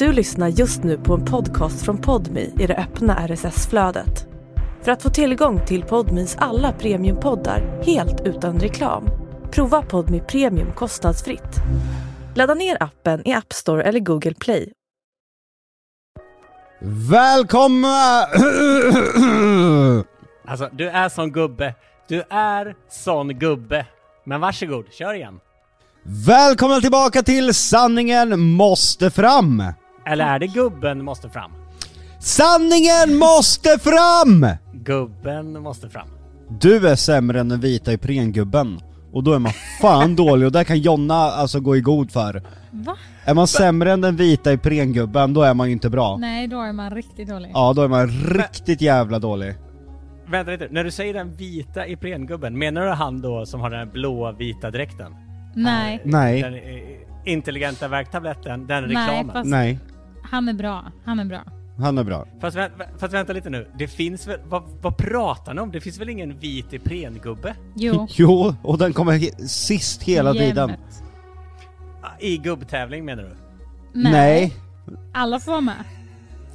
Du lyssnar just nu på en podcast från Podmi i det öppna RSS-flödet. För att få tillgång till Podmis alla premiumpoddar helt utan reklam, prova Podmi Premium kostnadsfritt. Ladda ner appen i App Store eller Google Play. Välkomna! Alltså, du är sån gubbe. Du är sån gubbe. Men varsågod, kör igen. Välkomna tillbaka till Sanningen måste fram! Eller är det gubben måste fram? Sanningen måste fram! Gubben måste fram. Du är sämre än den vita Ipren-gubben. Och då är man fan dålig och det kan Jonna alltså gå i god för. Va? Är man sämre än den vita Ipren-gubben, då är man ju inte bra. Nej, då är man riktigt dålig. Ja, då är man riktigt jävla dålig. Vänta lite, när du säger den vita Ipren-gubben, menar du han då som har den här blåa vita dräkten? Nej, Nej, Den eh, intelligenta värktabletten, den Nej, reklamen? fast- nej. Han är bra. Han är bra. Han är bra. Fast, vä fast vänta lite nu, det finns väl, vad, vad pratar ni om? Det finns väl ingen vit Ipren-gubbe? Jo. Jo, och den kommer he- sist hela tiden. jämt. Ah, I gubbtävling menar du? Nej. Alla får vara med.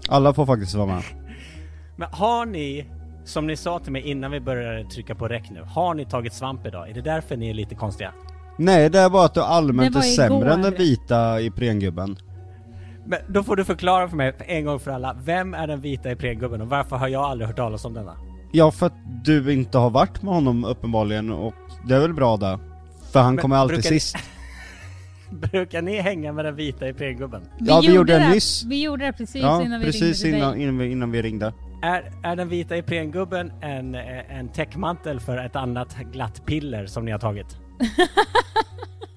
Alla får faktiskt vara med. Men har ni, som ni sa till mig innan vi började trycka på räck nu, har ni tagit svamp idag? Är det därför ni är lite konstiga? Nej, det är bara att du allmänt är sämre igår. än den vita Ipren-gubben. Men då får du förklara för mig en gång för alla, vem är den vita Ipren-gubben och varför har jag aldrig hört talas om denna? Ja, för att du inte har varit med honom uppenbarligen och det är väl bra det. För han Men kommer alltid brukar ni- sist. Brukar ni hänga med den vita Ipren-gubben? Ja, vi gjorde det nyss. Vi gjorde det precis Ja, innan vi precis ringde till innan, innan, vi, innan vi ringde. Är, är den vita Ipren-gubben en, eh, en täckmantel för ett annat glatt piller som ni har tagit?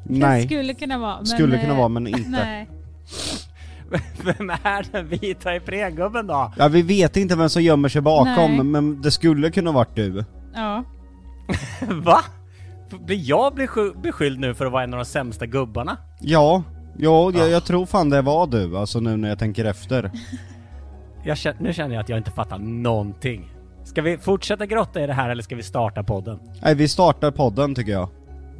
Det Nej, skulle kunna vara. Men, skulle kunna eh, vara men inte. Nej. Vem är den vita Ipren-gubben då? Ja, vi vet inte vem som gömmer sig bakom, Nej. men det skulle kunna varit du. Ja. Va? Blir jag besky- beskylld nu för att vara en av de sämsta gubbarna? Ja, ja, jag, jag tror fan det var du, alltså nu när jag tänker efter. Jag känner, nu känner jag att jag inte fattar någonting. Ska vi fortsätta grotta i det här eller ska vi starta podden? Nej, vi startar podden tycker jag.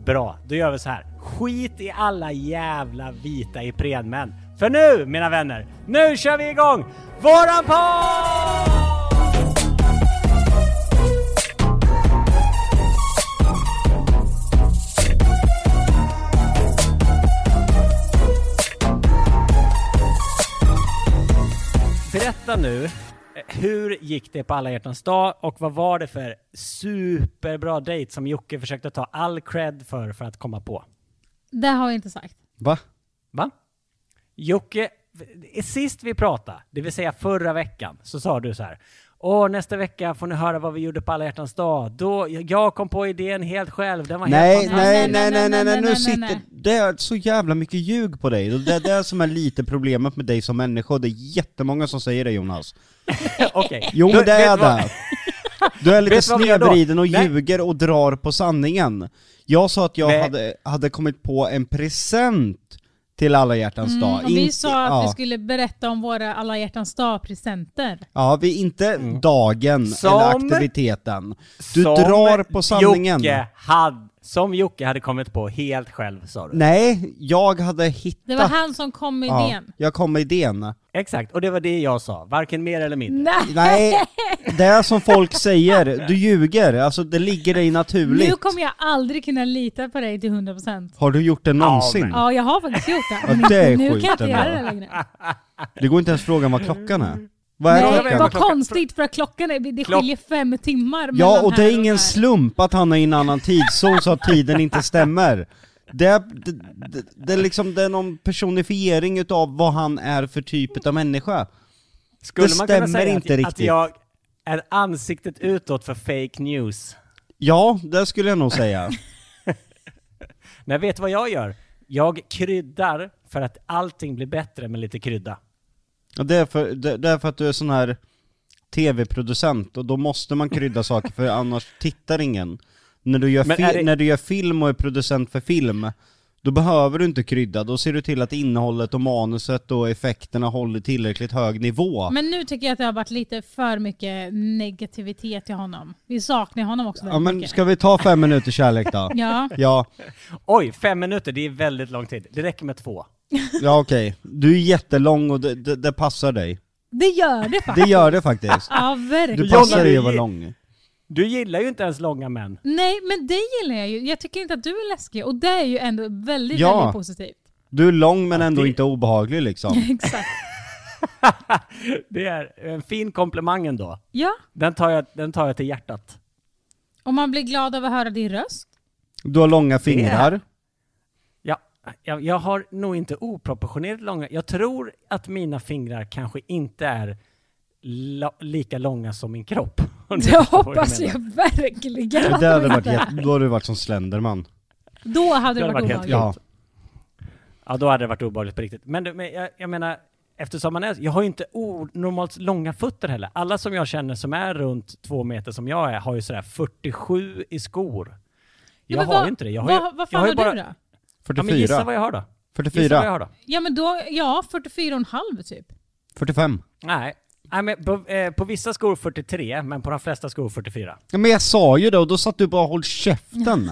Bra, då gör vi så här. Skit i alla jävla vita Iprenmän. För nu, mina vänner, nu kör vi igång våran podd! Berätta nu, eh, hur gick det på alla hjärtans dag och vad var det för superbra dejt som Jocke försökte ta all cred för för att komma på? Det har jag inte sagt. Va? Va? Jocke, sist vi pratade, det vill säga förra veckan, så sa du så här. Åh, nästa vecka får ni höra vad vi gjorde på alla hjärtans dag. Då, jag kom på idén helt själv, den var Nej, helt nej, fantastisk. nej, nej, nej, nej, nu nej, sitter... nej. Det är så jävla mycket ljug på dig, det är det som är lite problemet med dig som människa, det är jättemånga som säger det Jonas. Okej. Jo Du- men det är det. Du är lite snedvriden och Nej. ljuger och drar på sanningen. Jag sa att jag Nej. hade, hade kommit på en present till alla hjärtans dag. Mm, och vi Inte- sa att ja. vi skulle berätta om våra alla hjärtans dag-presenter. Ja, vi inte dagen Som- eller aktiviteten. Du Som drar på sanningen. Jocke hade, som Jocke hade kommit på helt själv, sa du. Nej, jag hade hittat... Det var han som kom med ja, idén. jag kom med idén. Exakt, och det var det jag sa. Varken mer eller mindre. Nej! Nej, det är som folk säger, du ljuger. Alltså det ligger dig naturligt. Nu kommer jag aldrig kunna lita på dig till 100%. Har du gjort det någonsin? Ja, jag har faktiskt gjort det. Ja, det är nu kan jag inte göra det längre. Det går inte ens fråga vad klockan är. Vad är Nej, klockan? vad konstigt för att klockan är, det skiljer fem timmar Ja, och det är ingen slump att han är i en annan tidszon så att tiden inte stämmer. Det är, det, det, det är liksom, det är någon personifiering utav vad han är för typ av människa. Skulle Det man kunna stämmer säga inte att, riktigt. att jag är ansiktet utåt för fake news? Ja, det skulle jag nog säga. Nej, vet du vad jag gör? Jag kryddar för att allting blir bättre med lite krydda. Och det, är för, det, det är för att du är sån här tv-producent och då måste man krydda saker för annars tittar ingen. När du, gör Men fi- det- när du gör film och är producent för film, då behöver du inte krydda, då ser du till att innehållet och manuset och effekterna håller tillräckligt hög nivå. Men nu tycker jag att det har varit lite för mycket negativitet till honom. Vi saknar honom också Ja väldigt men mycket. ska vi ta fem minuter kärlek då? Ja, Ja, Oj, fem minuter, det är väldigt lång tid. Det räcker med två. Ja okej, du är jättelång och det, det, det passar dig. Det gör det faktiskt. Det gör det faktiskt. Ja, Du verkligen. passar Jonna, dig du att vara lång. Du gillar ju inte ens långa män. Nej, men det gillar jag ju. Jag tycker inte att du är läskig och det är ju ändå väldigt, Ja. väldigt positivt. Du är lång men Ja, ändå det- inte obehaglig liksom. Exakt. det är en fin komplimang ändå. Ja, Den tar jag, den tar jag till hjärtat. och man blir glad av att höra din röst. Du har långa fingrar jag, jag, har nog inte oproportionerligt långa. Jag tror att mina fingrar kanske inte är la, lika långa som min kropp. Det hoppas jag, jag verkligen. Det hade varit jätt, då hade du varit som Slenderman. Då hade det, varit, varit obehagligt. Ja. ja, då hade det varit obehagligt på riktigt. Men, men jag, jag menar, eftersom man är, jag har ju inte onormalt långa fötter heller. Alla som jag känner som är runt två meter som jag är har ju sådär 47 i skor. Jag ja, har vad, ju inte det. Jag har vad, vad fan jag har, har du bara, då? 44. Ja, men gissa vad jag har då. 44. Gissa vad jag har då. Ja men då, ja halv typ. 45. Nej. Nej men på, eh, på vissa skor 43, men på de flesta skor 44. Ja, men jag sa ju det och då satt du bara och håll käften.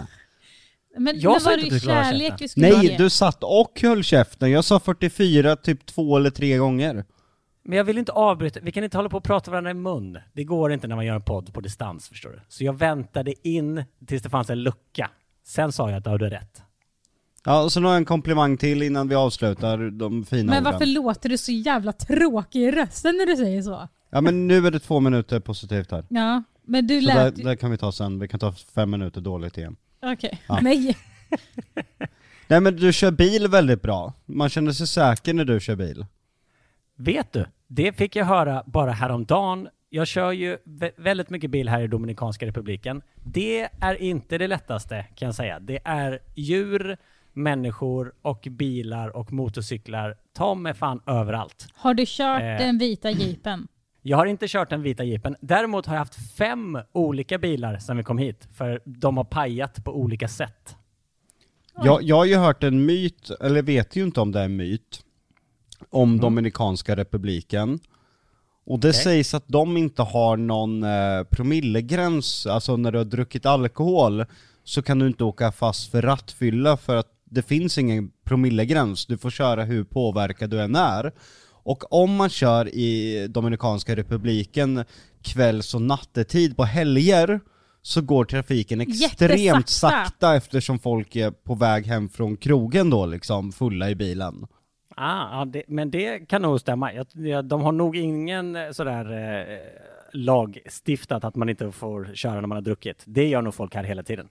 Men jag sa var inte det att du skulle hålla kärlek vi skulle Nej, du satt och höll käften. Jag sa 44 typ två eller tre gånger. Men jag vill inte avbryta, vi kan inte hålla på och prata varandra i mun. Det går inte när man gör en podd på distans förstår du. Så jag väntade in tills det fanns en lucka. Sen sa jag att ja, du har rätt. Ja, och så nu har jag en komplimang till innan vi avslutar de fina Men orden. varför låter du så jävla tråkig i rösten när du säger så? Ja men nu är det två minuter positivt här. Ja, men du Så där, lät ju... där kan vi ta sen, vi kan ta fem minuter dåligt igen. Okej. Ja. Nej. Nej men du kör bil väldigt bra. Man känner sig säker när du kör bil. Vet du? Det fick jag höra bara häromdagen. Jag kör ju vä- väldigt mycket bil här i Dominikanska republiken. Det är inte det lättaste kan jag säga. Det är djur, människor och bilar och motorcyklar. Ta mig fan överallt. Har du kört Eh. den vita jeepen? Jag har inte kört den vita jeepen. Däremot har jag haft fem olika bilar sedan vi kom hit. För de har pajat på olika sätt. Jag, jag har ju hört en myt, eller vet ju inte om det är en myt, om Mm. Dominikanska republiken. Och det Okej. sägs att de inte har någon eh, promillegräns, alltså när du har druckit alkohol så kan du inte åka fast för rattfylla för att det finns ingen promillegräns, du får köra hur påverkad du än är. Och om man kör i Dominikanska republiken kvälls och nattetid på helger så går trafiken extremt Jättesakta. sakta eftersom folk är på väg hem från krogen då liksom, fulla i bilen. Ah, ja, det, men det kan nog stämma. Jag, jag, de har nog ingen eh, sådär eh, lagstiftat att man inte får köra när man har druckit. Det gör nog folk här hela tiden.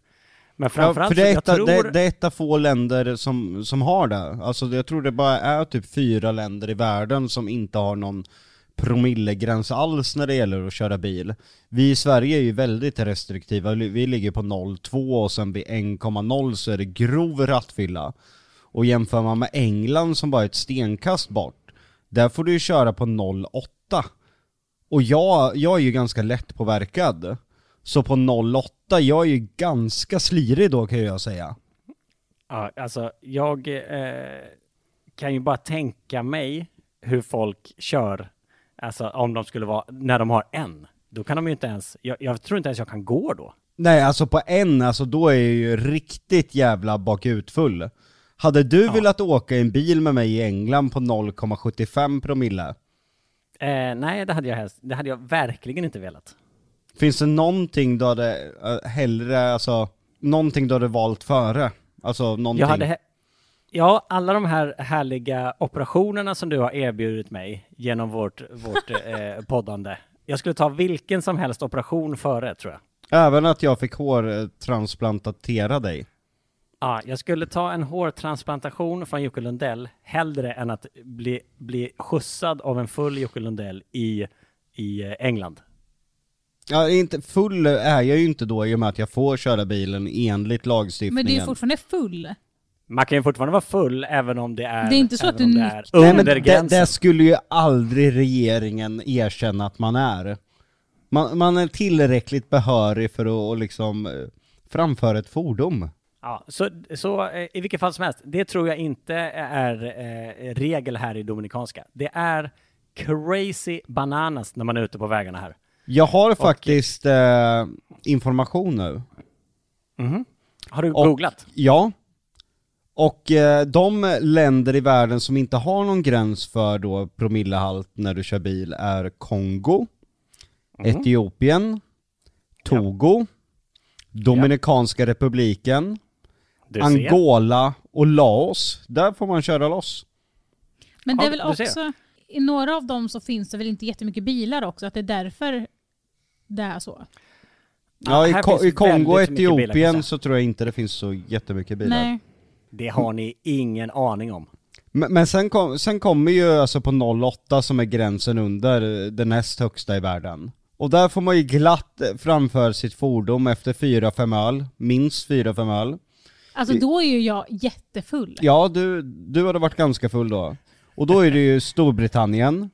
Men Ja, framförallt för det är, ett, tror... det, det är ett av få länder som, som har det. Alltså jag tror det bara är typ fyra länder i världen som inte har någon promillegräns alls när det gäller att köra bil. Vi i Sverige är ju väldigt restriktiva, vi ligger på 0,2 och sen vid 1,0 så är det grov rattfylla. Och jämför man med England som bara är ett stenkast bort, där får du ju köra på 0,8. Och jag, jag är ju ganska lättpåverkad. Så på 0,8, jag är ju ganska slirig då kan jag säga. Ja, alltså jag eh, kan ju bara tänka mig hur folk kör, alltså om de skulle vara, när de har en. Då kan de ju inte ens, jag, jag tror inte ens jag kan gå då. Nej alltså på en, alltså då är jag ju riktigt jävla bakutfull. Hade du Ja. velat åka i en bil med mig i England på 0,75 promille? Eh, nej, det hade jag helst, det hade jag verkligen inte velat. Finns det någonting du hade äh, hellre, alltså, någonting du hade valt före? Alltså någonting? Jag hade he- ja, alla de här härliga operationerna som du har erbjudit mig genom vårt, vårt eh, poddande. Jag skulle ta vilken som helst operation före, tror jag. Även att jag fick hårtransplantatera dig? Ja, jag skulle ta en hårtransplantation från Jocke Lundell hellre än att bli, bli skjutsad av en full Jocke Lundell i, i eh, England. Ja, inte full är jag ju inte då i och med att jag får köra bilen enligt lagstiftningen. Men du är ju fortfarande full. Man kan ju fortfarande vara full även om det är, Det är inte så att du det är nickar. Nej men under det, gränsen. det skulle ju aldrig regeringen erkänna att man är. Man, man är tillräckligt behörig för att att liksom eh, framföra ett fordon. Ja, så, så eh, i vilket fall som helst, det tror jag inte är eh, regel här i Dominikanska. Det är crazy bananas när man är ute på vägarna här. Jag har faktiskt eh, information nu. Har du Och- googlat? Ja. Och eh, de länder i världen som inte har någon gräns för då promillehalt när du kör bil är Kongo, Mm. Etiopien, Togo, Dominikanska republiken, Du ser. Angola och Laos. Där får man köra loss. Men det Ja, är väl du ser. också, i några av dem så finns det väl inte jättemycket bilar också, att det är därför det är så. Ja, i, Ko- i Kongo och bilar, Etiopien så tror jag inte det finns så jättemycket bilar. Nej. Det har ni ingen aning om. Men, men sen, kom, sen kommer ju alltså på 08 som är gränsen under det näst högsta i världen. Och där får man ju glatt framföra sitt fordon efter 4-5 öl, minst 4-5 öl. Alltså då är ju jag jättefull. Ja, du, du hade varit ganska full då. Och då är det ju Storbritannien,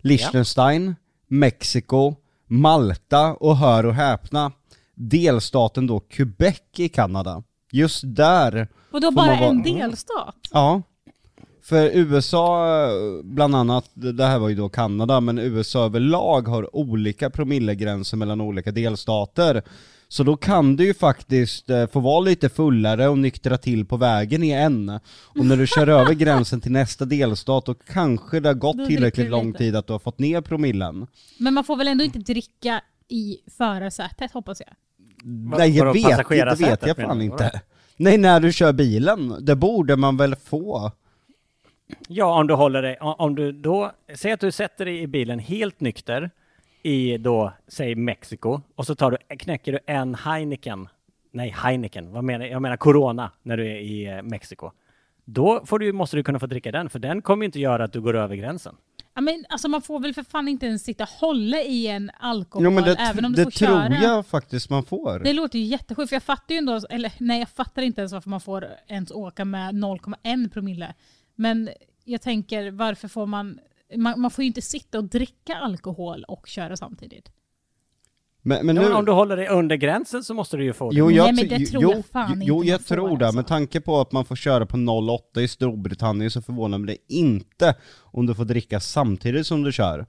Liechtenstein, Mexiko, Malta och hör och häpna, delstaten då Quebec i Kanada. Just där Och då bara vara- en delstat. Ja. För USA, bland annat, det här var ju då Kanada, men USA överlag har olika promillegränser mellan olika delstater. Så då kan du ju faktiskt eh, få vara lite fullare och nyktra till på vägen i en. Och när du kör över gränsen till nästa delstat, då kanske det har gått tillräckligt lång tid att du har fått ner promillen. Men man får väl ändå inte dricka i förarsätet hoppas jag. Nej jag vet, det vet jag fan inte. Nej när du kör bilen, det borde man väl få? Ja, om du håller dig, om du då, säg att du sätter dig i bilen helt nykter i då, säg Mexiko, och så tar du, knäcker du en Heineken, nej Heineken, vad menar jag, menar Corona, när du är i eh, Mexiko. Då får du, måste du kunna få dricka den, för den kommer ju inte göra att du går över gränsen. Ja, men alltså man får väl för fan inte ens sitta och hålla i en alkohol Jo men det, även om du det får tror köra. jag faktiskt man får. Det låter ju jättesjukt för jag fattar ju ändå, eller nej jag fattar inte ens varför man får ens åka med 0,1 promille. Men jag tänker varför får man, man, man får ju inte sitta och dricka alkohol och köra samtidigt. Men, men Ja, nu, men om du håller dig under gränsen så måste du ju få det. jo, Nej, jag, men t- det tror jo, jag fan jo, inte jo, jag tror det. alltså. Med tanke på att man får köra på 0,8 i Storbritannien så förvånar mig det inte om du får dricka samtidigt som du kör.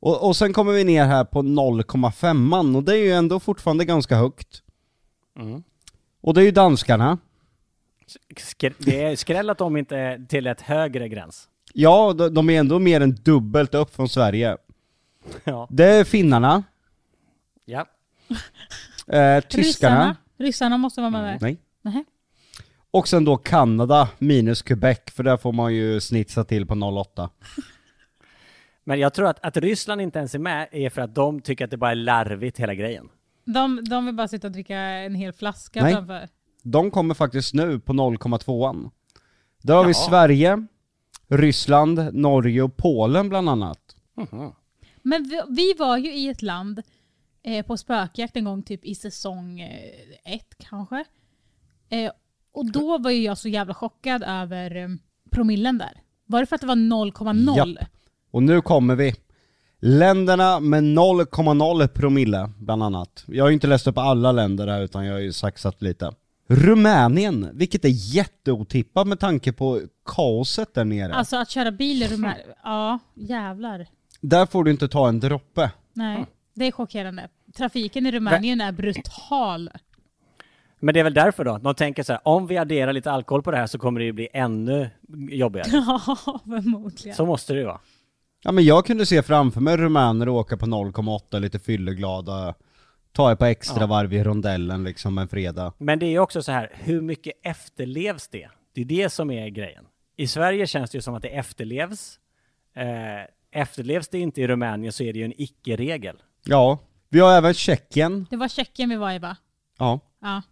Och, och sen kommer vi ner här på 0,5 och det är ju ändå fortfarande ganska högt. Mm. Och det är ju danskarna. Skr- det är skräll att de inte är till ett högre gräns. Ja, de, är ändå mer än dubbelt upp från Sverige. Ja. Det är finnarna, ja. eh, tyskarna, Ryssarna, ryssarna måste vara med där. nej. Nej. Och sen då Kanada minus Quebec, för där får man ju snitsa till på 0,8. Men jag tror att, att Ryssland inte ens är med är för att de tycker att det bara är larvigt hela grejen. De, de vill bara sitta och dricka en hel flaska Nej. framför. De kommer faktiskt nu på 0,2an. Där har vi Jaha. Sverige, Ryssland, Norge och Polen bland annat. Men vi, vi var ju i ett land eh, på spökjakt en gång typ i säsong eh, ett kanske. Eh, och då var ju jag så jävla chockad över eh, promillen där. Var det för att det var 0,0? Och nu kommer vi. Länderna med 0,0 promille, bland annat. Jag har ju inte läst upp alla länder här utan jag har ju saxat lite. Rumänien, vilket är jätteotippat med tanke på kaoset där nere. Alltså att köra bil i Rumänien, ja jävlar. Där får du inte ta en droppe. Nej, det är chockerande. Trafiken i Rumänien är brutal. Men det är väl därför då, de tänker så här, om vi adderar lite alkohol på det här så kommer det ju bli ännu jobbigare. Ja, förmodligen. Så måste det ju vara. Ja men jag kunde se framför mig rumäner åka på 0,8 lite fylleglada, ta ett par extra Ja. varv i rondellen liksom en fredag. Men det är ju också så här, hur mycket efterlevs det? Det är det som är grejen. I Sverige känns det ju som att det efterlevs. Eh, efterlevs det inte i Rumänien så är det ju en icke-regel. Ja, vi har även Tjeckien. Det var Tjeckien vi var i va? Ja, Ja.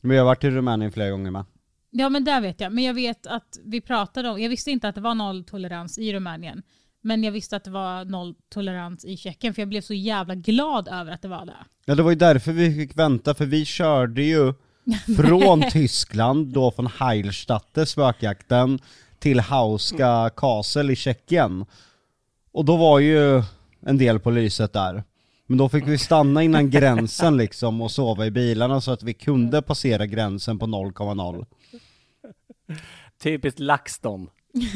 men jag har varit i Rumänien flera gånger med. Ja men där vet jag. Men jag vet att vi pratade om, jag visste inte att det var nolltolerans i Rumänien. Men jag visste att det var nolltolerans i Tjeckien för jag blev så jävla glad över att det var det. Ja det var ju därför vi fick vänta, för vi körde ju från Tyskland, då från Heilstatte, spökjakten, till Hauska Castle i Tjeckien. Och då var ju en del på lyset där. Men då fick vi stanna innan gränsen liksom och sova i bilarna så att vi kunde passera gränsen på 0,0. Typiskt LaxTon.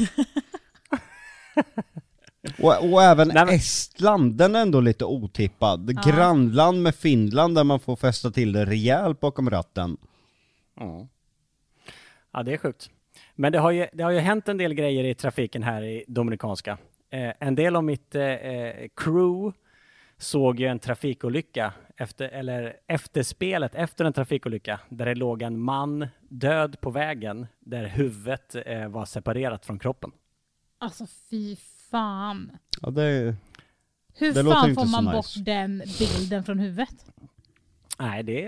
Och, och även Nej, men- Estland, den är ändå lite otippad. Ja. Grannland med Finland där man får fästa till det rejält bakom ratten. Ja, det är sjukt. Men det har ju, det har ju hänt en del grejer i trafiken här i Dominikanska. Eh, en del av mitt eh, eh, crew såg ju en trafikolycka efter, eller efterspelet efter en trafikolycka där det låg en man död på vägen där huvudet eh, var separerat från kroppen. Alltså fy fan. Ja, det, Hur Det låter fan inte får så man nice. bort den bilden från huvudet? Nej, det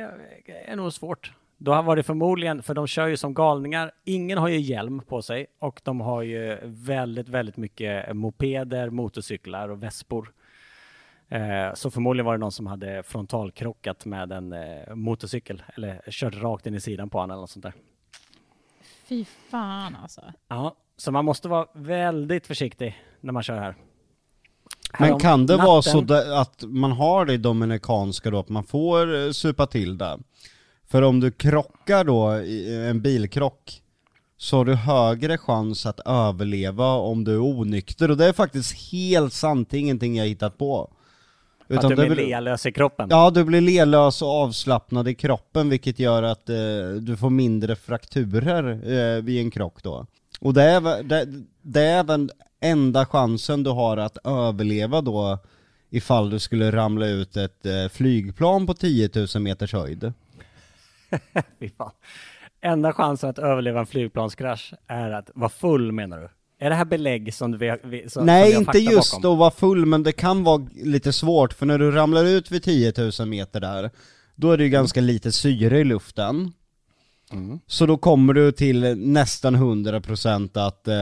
är nog svårt. Då var det förmodligen, för de kör ju som galningar. Ingen har ju hjälm på sig och de har ju väldigt, väldigt mycket mopeder, motorcyklar och vespor. Eh, så förmodligen var det någon som hade frontalkrockat med en eh, motorcykel eller kört rakt in i sidan på honom eller något sånt där. Fy fan alltså. Ja, så man måste vara väldigt försiktig när man kör här. men kan det vara så där att man har det i Dominikanska då, att man får eh, supa till det? För om du krockar då i en bilkrock så har du högre chans att överleva om du är onykter och det är faktiskt helt sant, ingenting jag hittat på. Att du blir lealös i kroppen? Ja, du blir lelös och avslappnad i kroppen vilket gör att eh, du får mindre frakturer eh, vid en krock då. Och det är, det, det är den enda chansen du har att överleva då ifall du skulle ramla ut ett eh, flygplan på 10 000 meters höjd. Fy fan. Enda chansen att överleva en flygplanskrasch är att vara full menar du? Är det här belägg som du vi, vi, som, Nej, som inte just bakom? att vara full, men det kan vara lite svårt för när du ramlar ut vid 10 000 meter där, då är det ju ganska lite syre i luften. Mm. Så då kommer du till nästan 100% att, eh,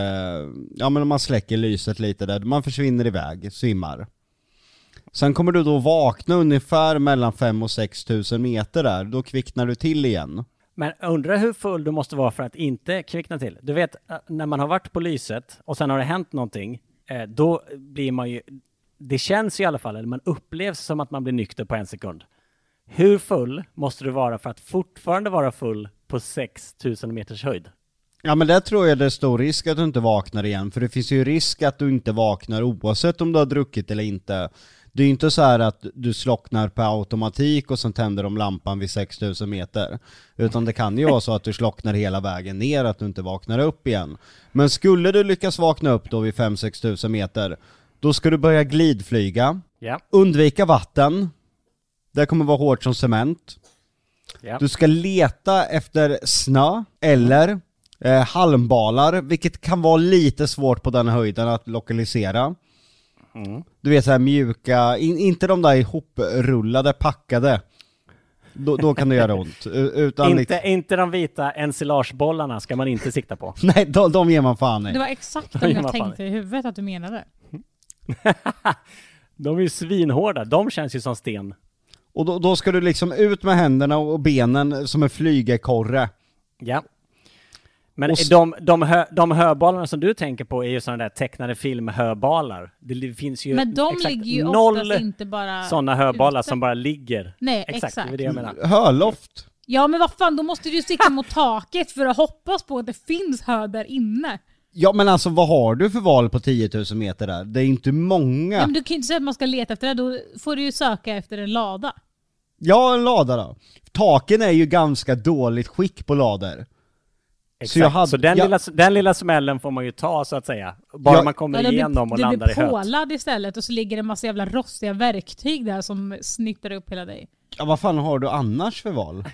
ja men om man släcker lyset lite där, man försvinner iväg, svimmar. Sen kommer du då vakna ungefär mellan 5 och 6 tusen meter där, då kvicknar du till igen. Men undrar hur full du måste vara för att inte kvickna till? Du vet, eh, när man har varit på lyset och sen har det hänt någonting, eh, då blir man ju... Det känns ju i alla fall, eller man upplevs som att man blir nykter på en sekund. Hur full måste du vara för att fortfarande vara full på 6000 meters höjd? Ja men där tror jag det är stor risk att du inte vaknar igen, för det finns ju risk att du inte vaknar oavsett om du har druckit eller inte. Det är ju inte så här att du slocknar per automatik och sen tänder de lampan vid 6000 meter. Utan det kan ju vara så att du slocknar hela vägen ner, att du inte vaknar upp igen. Men skulle du lyckas vakna upp då vid 5-6 tusen meter, då ska du börja glidflyga, Ja, undvika vatten, det kommer vara hårt som cement. ja. Du ska leta efter snö eller eh, halmbalar, vilket kan vara lite svårt på den höjden att lokalisera. Mm. Du vet såhär mjuka, in, inte de där ihoprullade, packade. Då, då kan det göra ont. Utan Inte, lite, inte de vita ensilagebollarna ska man inte sikta på. nej, de, de ger man fan Det i. var exakt det jag tänkte i huvudet att du menade. De är ju svinhårda, de känns ju som sten. Och då, då ska du liksom ut med händerna och benen som en flygekorre. Ja. Men Och de, de, hö, de höbalarna som du tänker på är ju sådana där tecknade filmhöbalar. Det, finns ju Men de ligger ju noll inte bara sådana höbalar ute. som bara ligger. Nej, Exakt, exakt. det är det jag menar. Hörloft. Ja men vad fan, då måste du ju sikta mot taket för att hoppas på att det finns hö där inne. Ja men alltså vad har du för val på 10 000 meter där? Det är inte många. Ja. men du kan ju inte säga att man ska leta efter det, då får du ju söka efter en lada. Ja, en lada då. Taken är ju ganska dåligt skick på lador. Exakt. Så Så, jag hade- den, jag- lilla, den lilla smällen får man ju ta så att säga. Bara Ja, man kommer Ja, du igenom blir, och du landar i blir höet. pålad istället och så ligger det en massa jävla rostiga verktyg där som snittar upp hela dig. Ja vad fan har du annars för val?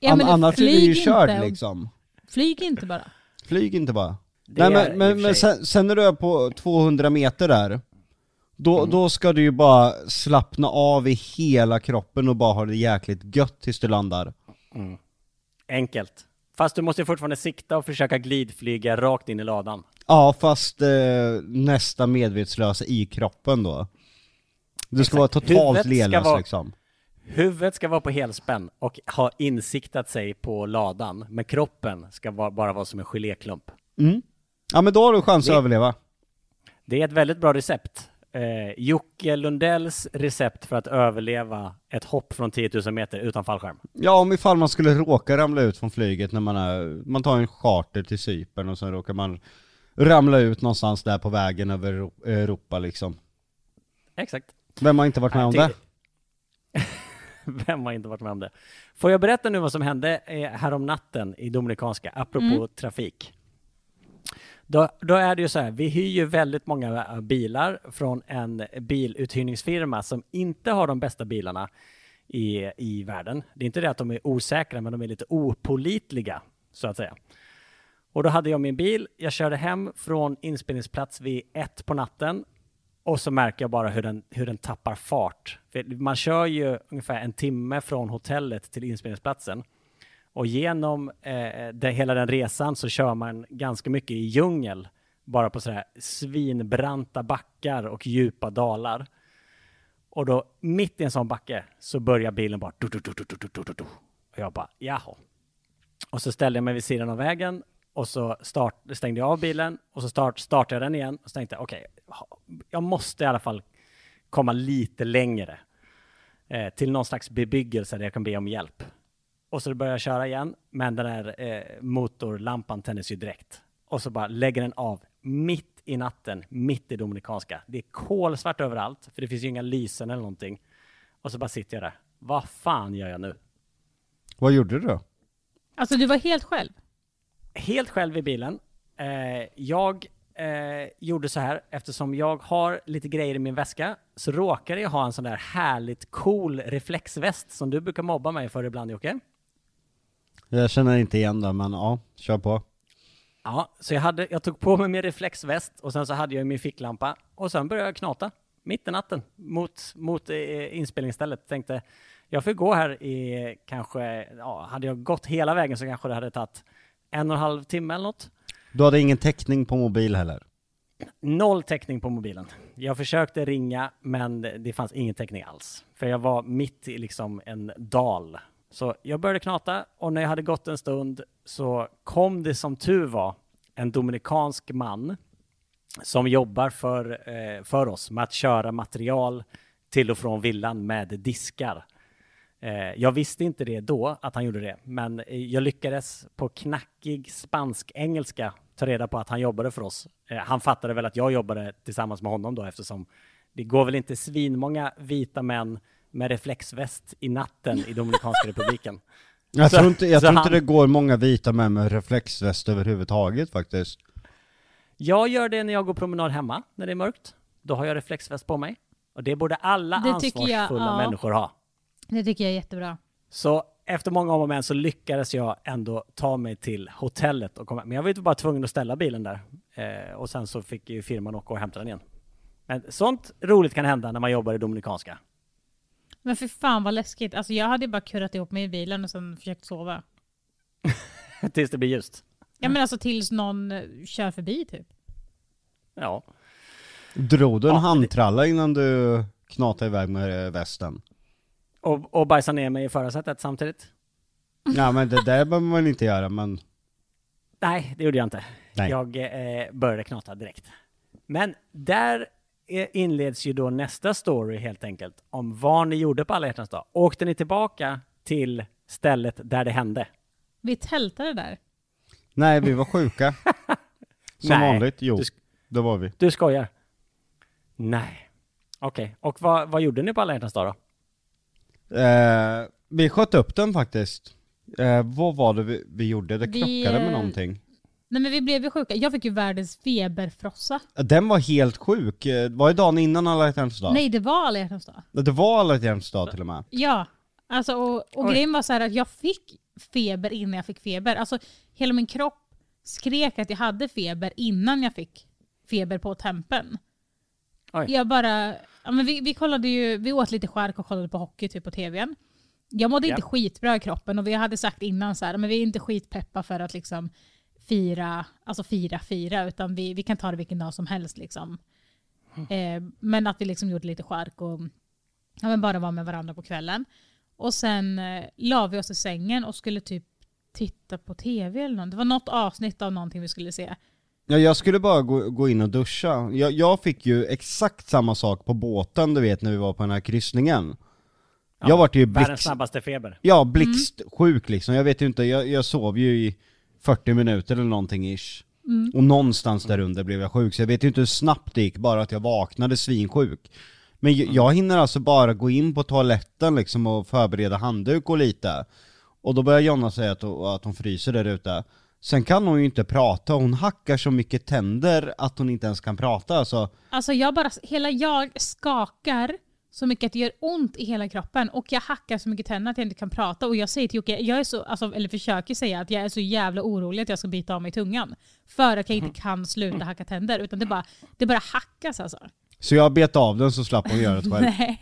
Ja, An- annars är du flyg ju körd inte liksom. Flyg inte bara. Flyg inte bara. Det Nej men, men, men sen, sen när du är på 200 meter där, då, Mm. då ska du ju bara slappna av i hela kroppen och bara ha det jäkligt gött tills du landar. Enkelt. Fast du måste fortfarande sikta och försöka glidflyga rakt in i ladan. Ja fast eh, nästa medvetslösa i kroppen då. Du ska vara totalt lelös vara- liksom. Huvudet ska vara på helspänn och ha insiktat sig på ladan, men kroppen ska vara, bara vara som en geléklump. Mm. Ja men då har du chans att Det- överleva. Det är ett väldigt bra recept. Eh, Jocke Lundells recept för att överleva ett hopp från 10 000 meter utan fallskärm. Ja, om ifall man skulle råka ramla ut från flyget när man är, man tar en charter till Cypern och sen råkar man ramla ut någonstans där på vägen över Europa liksom. Exakt. Vem har inte varit med om det? Vem har inte varit med om det? Får jag berätta nu vad som hände eh, härom natten i Dominikanska, apropå Mm. trafik? Då, då är det ju så här, vi hyr ju väldigt många eh, bilar från en biluthyrningsfirma som inte har de bästa bilarna i, i världen. Det är inte det att de är osäkra, men de är lite opålitliga, så att säga. Och då hade jag min bil, jag körde hem från inspelningsplats vid ett på natten och så märker jag bara hur den, hur den tappar fart. För man kör ju ungefär en timme från hotellet till inspelningsplatsen. Och genom eh, det, hela den resan så kör man ganska mycket i djungel. Bara på sådär svinbranta backar och djupa dalar. Och då mitt i en sån backe så börjar bilen bara... Du, du, du, du. Och jag bara, jaha. Och så ställde jag mig vid sidan av vägen och så start, stängde jag av bilen och så start, startade jag den igen och så tänkte jag okej, jag måste i alla fall komma lite längre eh, till någon slags bebyggelse där jag kan be om hjälp. Och så börjar jag köra igen, men den här eh, motorlampan tändes ju direkt. Och så bara lägger den av mitt i natten, mitt i Dominikanska. Det är kolsvart överallt, för det finns ju inga lysen eller någonting. Och så bara sitter jag där. Vad fan gör jag nu? Vad gjorde du då? Alltså du var helt själv? helt själv i bilen. Eh, jag eh, gjorde så här, eftersom jag har lite grejer i min väska, så råkade jag ha en sån där härligt cool reflexväst som du brukar mobba mig för ibland Jocke. Jag känner inte igen det, men ja, kör på. Ja, så jag, hade, jag tog på mig min reflexväst och sen så hade jag min ficklampa och sen började jag knata mitt i natten mot, mot eh, inspelningsstället. Tänkte, jag får gå här i kanske, ja, hade jag gått hela vägen så kanske det hade tagit en och en halv timme eller något. Du hade ingen täckning på mobil heller? Noll täckning på mobilen. Jag försökte ringa, men det fanns ingen täckning alls. För jag var mitt i liksom en dal. Så jag började knata och när jag hade gått en stund så kom det som tur var en dominikansk man som jobbar för, eh, för oss med att köra material till och från villan med diskar. Eh, jag visste inte det då, att han gjorde det, men jag lyckades på knackig spansk-engelska ta reda på att han jobbade för oss. Eh, han fattade väl att jag jobbade tillsammans med honom då, eftersom det går väl inte svinmånga vita män med reflexväst i natten i Dominikanska republiken. Jag Så- tror inte, jag tror inte han- det går många vita män med reflexväst överhuvudtaget faktiskt. Jag gör det när jag går promenad hemma, när det är mörkt. Då har jag reflexväst på mig. Och det borde alla Det tycker jag, ansvarsfulla ja. människor ha. Det tycker jag är jättebra. Så efter många om och men så lyckades jag ändå ta mig till hotellet och komma. Men jag var ju bara tvungen att ställa bilen där. Eh, och sen så fick ju firman åka och hämta den igen. Men sånt roligt kan hända när man jobbar i Dominikanska. Men för fan vad läskigt. Alltså jag hade bara kurrat ihop mig i bilen och sen försökt sova. Tills det blir ljust. Ja men alltså tills någon eh, kör förbi typ. Ja. Drog du en Ja, det- handtralla innan du knatade iväg med eh, västen? Och, och bajsa ner mig i förarsätet samtidigt. Ja men det där behöver man inte göra men... Nej, det gjorde jag inte. Nej. Jag eh, började knata direkt. Men där inleds ju då nästa story helt enkelt om vad ni gjorde på alla hjärtans dag. Åkte ni tillbaka till stället där det hände? Vi tältade där. Nej vi var sjuka. Som Nej, vanligt, jo. du sk- Det var vi. Du skojar? Nej. Okej, och vad, vad gjorde ni på alla hjärtans dag då? Eh, vi sköt upp den faktiskt. Eh, vad var det vi, vi gjorde? Det Vi, krockade med någonting. Nej men vi blev ju sjuka. Jag fick ju världens feberfrossa. Den var helt sjuk. Eh, Var det dagen innan alla hjärtans dag? Nej det var alla hjärtans dag. Det var alla hjärtans dag till och med. Ja. Alltså och, och Oj. grejen var så här att jag fick feber innan jag fick feber. Alltså hela min kropp skrek att jag hade feber innan jag fick feber på tempen. Oj. Jag bara, ja, men vi, vi kollade ju, vi åt lite skärk och kollade på hockey typ på tvn. Jag mådde Ja. inte skitbra i kroppen och vi hade sagt innan så här, men vi är inte skitpeppa för att liksom fira, alltså fira, fira, utan vi, vi kan ta det vilken dag som helst liksom. Eh, men att vi liksom gjorde lite skärk och ja, men bara var med varandra på kvällen. Och sen eh, la vi oss i sängen och skulle typ titta på tv eller något. Det var något avsnitt av någonting vi skulle se. Ja, jag skulle bara gå, gå in och duscha. Jag, jag fick ju exakt samma sak på båten, du vet när vi var på den här kryssningen. jag vart ju Världens blixt, snabbaste feber. ja, blixtsjuk liksom. Jag vet ju inte, jag, jag sov ju i 40 minuter eller någonting ish. Och någonstans där under blev jag sjuk, så jag vet ju inte hur snabbt det gick, bara att jag vaknade svinsjuk. Men jag, jag hinner alltså bara gå in på toaletten liksom och förbereda handduk och lite. Och då börjar Jonna säga att, att hon fryser där ute. Sen kan hon ju inte prata, hon hackar så mycket tänder att hon inte ens kan prata alltså. Alltså jag bara, hela jag skakar så mycket att det gör ont i hela kroppen och jag hackar så mycket tänder att jag inte kan prata och jag säger till Jocke, jag är så, alltså, eller försöker säga att jag är så jävla orolig att jag ska bita av mig tungan. För att jag inte kan sluta hacka tänder utan det bara, det bara hackas alltså. Så jag bet av den så slapp hon göra det själv. Nej.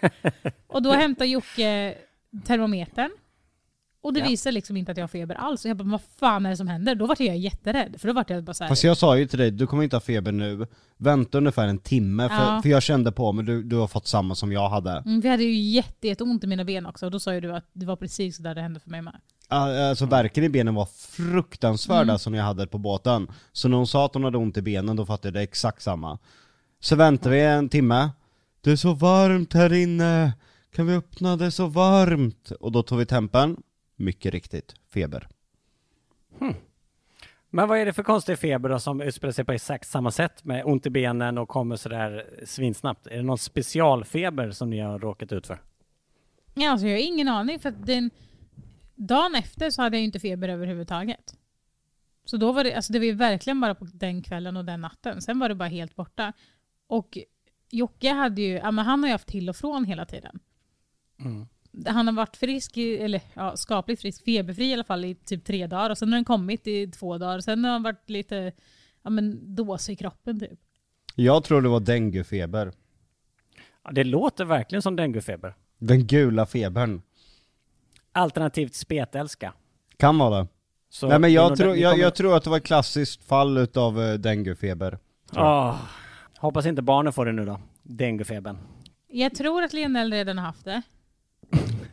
och då hämtar Jocke termometern. Och det Ja. visar liksom inte att jag har feber alls. Och jag bara, vad fan är det som händer? Då var jag jätterädd. För då var jag bara så här, Fast jag sa ju till dig, du kommer inte ha feber nu, vänta ungefär en timme, för, Ja. för jag kände på mig, du, du har fått samma som jag hade. mm, vi hade ju jätte, jätteont i mina ben också. Och då sa ju du att det var precis där det hände för mig med. Alltså verken i benen var fruktansvärda som jag hade på båten. Så när hon sa att hon hade ont i benen, då fattade jag det exakt samma. Så väntade vi en timme, det är så varmt här inne, kan vi öppna, det är så varmt. Och då tog vi tempen, mycket riktigt, feber. Men vad är det för konstig feber då som utspelar sig på exakt samma sätt med ont i benen och kommer sådär svinsnabbt? Är det någon specialfeber som ni har råkat ut för? Ja, alltså jag har ingen aning. För att den, dagen efter så hade jag ju inte feber överhuvudtaget. Så då var det, alltså det var ju verkligen bara på den kvällen och den natten. Sen var det bara helt borta. Och Jocke hade ju, ja men han har ju haft till och från hela tiden. Mm. Han har varit frisk, eller ja, skapligt frisk, feberfri i alla fall i typ tre dagar. Och sen har den kommit i två dagar. Sen har han varit lite, ja men dåsig i kroppen typ. Jag tror det var denguefeber. Ja, det låter verkligen som denguefeber. Den gula febern. Alternativt spetälska. Kan vara det. Så Nej men jag tror, jag, kommer- jag tror att det var ett klassiskt fall utav uh, denguefeber. Åh, hoppas inte barnen får det nu då. Denguefebern. Jag tror att Lionel redan har haft det.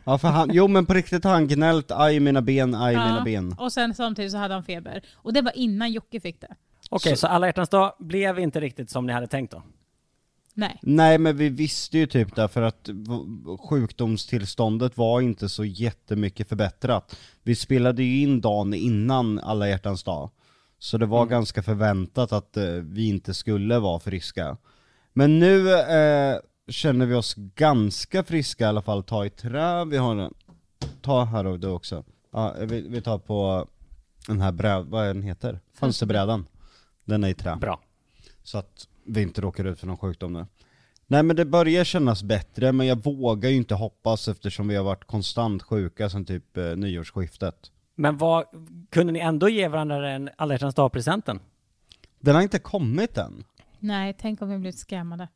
Ja för han, jo men på riktigt har han gnällt, aj mina ben, aj Ja. mina ben. Och sen samtidigt så hade han feber. Och det var innan Jocke fick det. Okej, så alla hjärtans dag blev inte riktigt som ni hade tänkt då? Nej. Nej men vi visste ju typ därför att v- sjukdomstillståndet var inte så jättemycket förbättrat. Vi spelade ju in dagen innan alla hjärtans dag. Så det var ganska förväntat att eh, vi inte skulle vara friska. Men nu eh, känner vi oss ganska friska i alla fall, ta i trä, vi har en, ta här och du också. Ja, vi, vi tar på den här bräd, vad är den heter? Fönsterbrädan. Den är i trä. Bra. Så att vi inte råkar ut för någon sjukdom nu. Nej men det börjar kännas bättre, men jag vågar ju inte hoppas eftersom vi har varit konstant sjuka sedan typ eh, nyårsskiftet. Men vad, kunde ni ändå ge varandra en alla hjärtans dag-presenten? Den har inte kommit än. Nej, tänk om vi blivit scammade.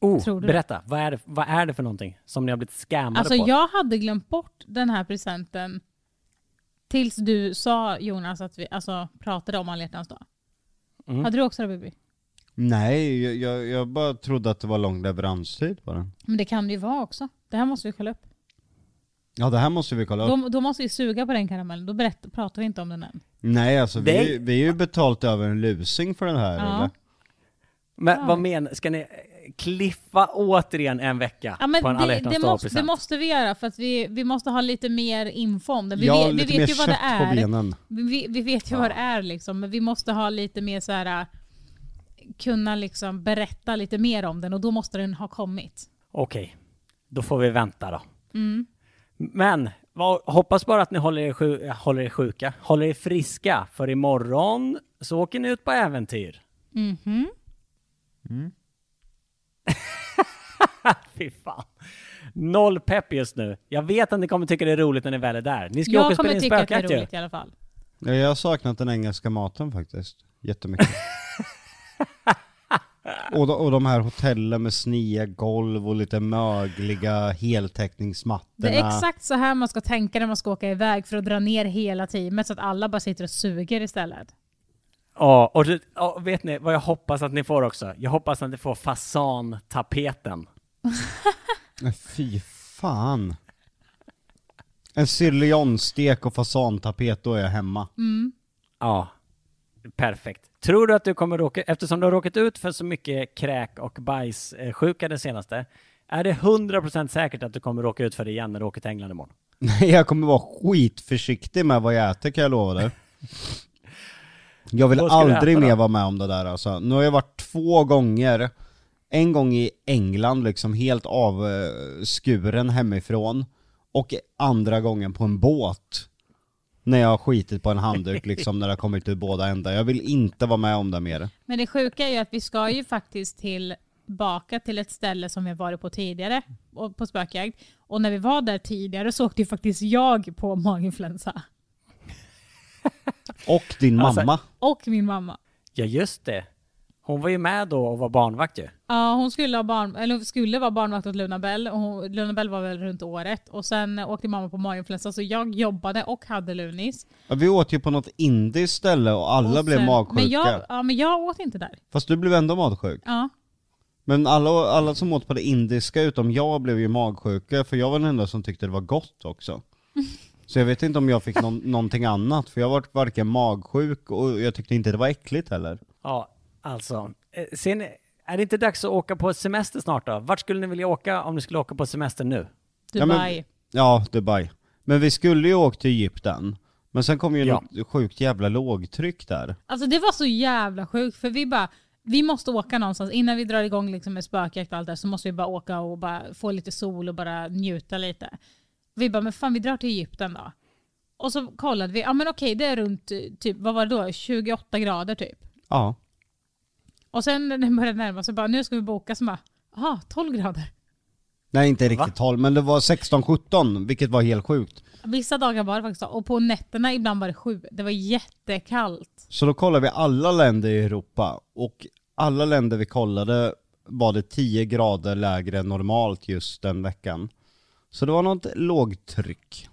Oh, Tror du berätta, vad är, det, vad är det för någonting som ni har blivit scammade Alltså på? jag hade glömt bort den här presenten tills du sa Jonas att vi alltså, pratade om alla hjärtans dag. Mm. Hade du också det Bibi? Nej, jag, jag, jag bara trodde att det var lång leveranstid på den. Men det kan det ju vara också. Det här måste vi kolla upp. Ja det här måste vi kolla upp. Då, då måste vi suga på den karamellen. Då berätt, pratar vi inte om den än. Nej alltså vi, Det- är ju- vi är ju betalt över en lusing för den här Ja. eller? Men Ja. vad menar, ska ni kliffa återigen en vecka Ja, men på en alla det, det, måste, det måste vi göra för att vi, vi måste ha lite mer info om det. Vi ja, vet, vi lite vet ju vad det är. Vi, vi vet ju vad det är liksom, men vi måste ha lite mer så här kunna liksom berätta lite mer om den och då måste den ha kommit. Okej, då får vi vänta då. Mm. Men hoppas bara att ni håller er, sju, äh, håller er sjuka, håller er friska, för imorgon så åker ni ut på äventyr. Mhm. Fy fan. Noll pepp just nu. Jag vet att ni kommer tycka det är roligt när ni väl är där. Ni ska ju åka Jag och spela kommer in tycka att det är spökjakt ju. roligt i alla fall. Ja, jag har saknat den engelska maten faktiskt. Jättemycket. och, de, och de här hotellen med sniga golv och lite mögliga heltäckningsmattorna. Det är exakt så här man ska tänka när man ska åka iväg för att dra ner hela teamet så att alla bara sitter och suger istället. Ja, och det, ja, vet ni vad jag hoppas att ni får också? Jag hoppas att ni får fasantapeten. Men Fy fan. En sirlionstek och fasantapet, då är jag hemma. Mm. Ja, perfekt. Tror du att du kommer råka, eftersom du har råkat ut för så mycket kräk och bajssjuka det senaste, är det 100% säkert att du kommer råka ut för det igen när du åker till England imorgon? Nej, jag kommer vara skitförsiktig med vad jag äter kan jag lova dig. Jag vill aldrig mer vara med om det där alltså. Nu har jag varit två gånger en gång i England liksom helt avskuren hemifrån och andra gången på en båt. När jag har skitit på en handduk liksom när det har kommit ur båda ändar. Jag vill inte vara med om det mer. Men det sjuka är ju att vi ska ju faktiskt tillbaka till ett ställe som vi har varit på tidigare, på spökjakt. Och när vi var där tidigare så åkte ju faktiskt jag på maginfluensa. Och din Alltså- mamma. Och min mamma. Ja, just det. Hon var ju med då och var barnvakt ju. Ja, hon skulle, ha barn, eller skulle vara barnvakt åt Luna Bell. Och hon, Luna Bell var väl runt året. Och sen åkte mamma på maginfluensa så jag jobbade och hade Lunis. Ja, Vi åt ju på något indiskt ställe och alla och blev sen- magsjuka. Men jag, ja, men jag åt inte där. Fast du blev ändå magsjuk. Ja. Men alla, alla som åt på det indiska utom jag blev ju magsjuka för jag var den enda som tyckte det var gott också. Så jag vet inte om jag fick någon, någonting annat för jag var varken magsjuk och jag tyckte inte det var äckligt heller. Ja, alltså. eh, Ser ni, är det inte dags att åka på semester snart då? Vart skulle ni vilja åka om ni skulle åka på semester nu? Ja, Dubai. men- Ja, Dubai. Men vi skulle ju åka till Egypten. Men sen kom ju Ja. något sjukt jävla lågtryck där. Alltså det var så jävla sjukt för vi bara, vi måste åka någonstans. Innan vi drar igång liksom med spökjakt och allt det så måste vi bara åka och bara få lite sol och bara njuta lite. Vi bara, men fan vi drar till Egypten då. Och så kollade vi, ja men okej det är runt eh, typ, vad var det då, 28 grader typ. Ja. Och sen när det började närma sig, bara nu ska vi boka, så bara, jaha 12 grader. Nej inte Va? riktigt 12 men det var 16-17 vilket var helt sjukt. Vissa dagar var det faktiskt så. Och på nätterna ibland var det sju. Det var jättekallt. Så då kollade vi alla länder i Europa och alla länder vi kollade var det 10 grader lägre än normalt just den veckan. Så det var något lågtryck.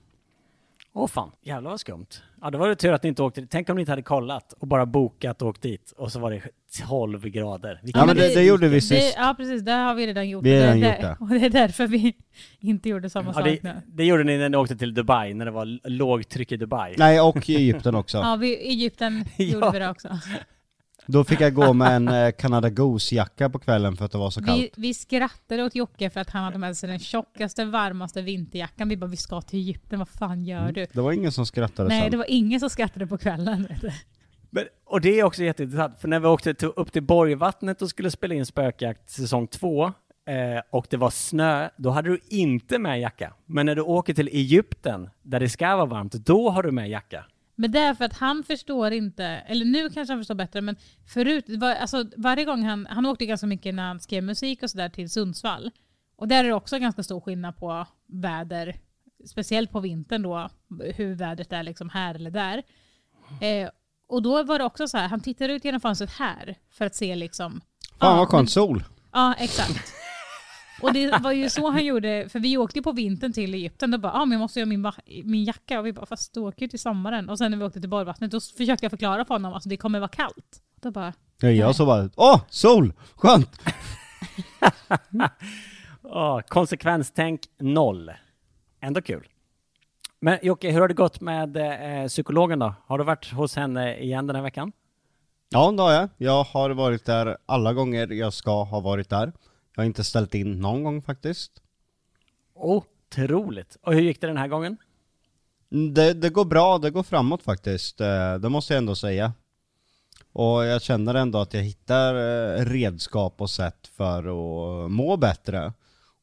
Åh fan, jävlar vad skumt. Ja, då var det tur att ni inte åkte Tänk om ni inte hade kollat och bara bokat och åkt dit och så var det 12 grader. Vilken Ja men det, det gjorde vi Det, sist. ja precis, det har vi redan gjort. Vi det redan där- gjort det. Och det är därför vi inte gjorde samma Ja, sak det, nu. det gjorde ni när ni åkte till Dubai, när det var lågtryck i Dubai. Nej och i Egypten också. Ja, vi, Egypten Ja. gjorde vi det också. Då fick jag gå med en eh, Canada Goose-jacka på kvällen för att det var så kallt. Vi, vi skrattade åt Jocke för att han hade med sig den tjockaste, varmaste vinterjackan. Vi bara, vi ska till Egypten, vad fan gör du? Det var ingen som skrattade Nej, sen. det var ingen som skrattade på kvällen. Vet du. Men, och det är också jätteintressant, för när vi åkte till, upp till Borgvattnet och skulle spela in Spökjakt säsong två, eh, och det var snö, då hade du inte med jacka. Men när du åker till Egypten, där det ska vara varmt, då har du med jacka. Men det är för att han förstår inte, eller nu kanske han förstår bättre, men förut, var, alltså, varje gång han, han åkte ganska mycket när han skrev musik och sådär till Sundsvall. Och där är det också ganska stor skillnad på väder, speciellt på vintern då, hur vädret är liksom här eller där. Eh, och då var det också så här, han tittade ut genom fönstret här för att se liksom... Fan ja, vad skönt sol. Ja, exakt. Och det var ju så han gjorde, för vi åkte på vintern till Egypten, då bara ah, men jag måste göra min, min jacka och vi bara fast du åker ju till sommaren. Och sen när vi åkte till Borgvattnet då försökte jag förklara för honom att alltså, det kommer vara kallt. Då bara, Ja, jag så bara, åh, sol, skönt! Oh, konsekvenstänk noll. Ändå kul. Men Jocke, hur har det gått med eh, psykologen då? Har du varit hos henne igen den här veckan? Ja, det har jag. Jag har varit där alla gånger jag ska ha varit där. Jag har inte ställt in någon gång faktiskt. Otroligt. Och hur gick det den här gången? Mm, Det, det går bra, det går framåt faktiskt. Eh, Det måste jag ändå säga. Och jag känner ändå att jag hittar eh, redskap och sätt för att må bättre.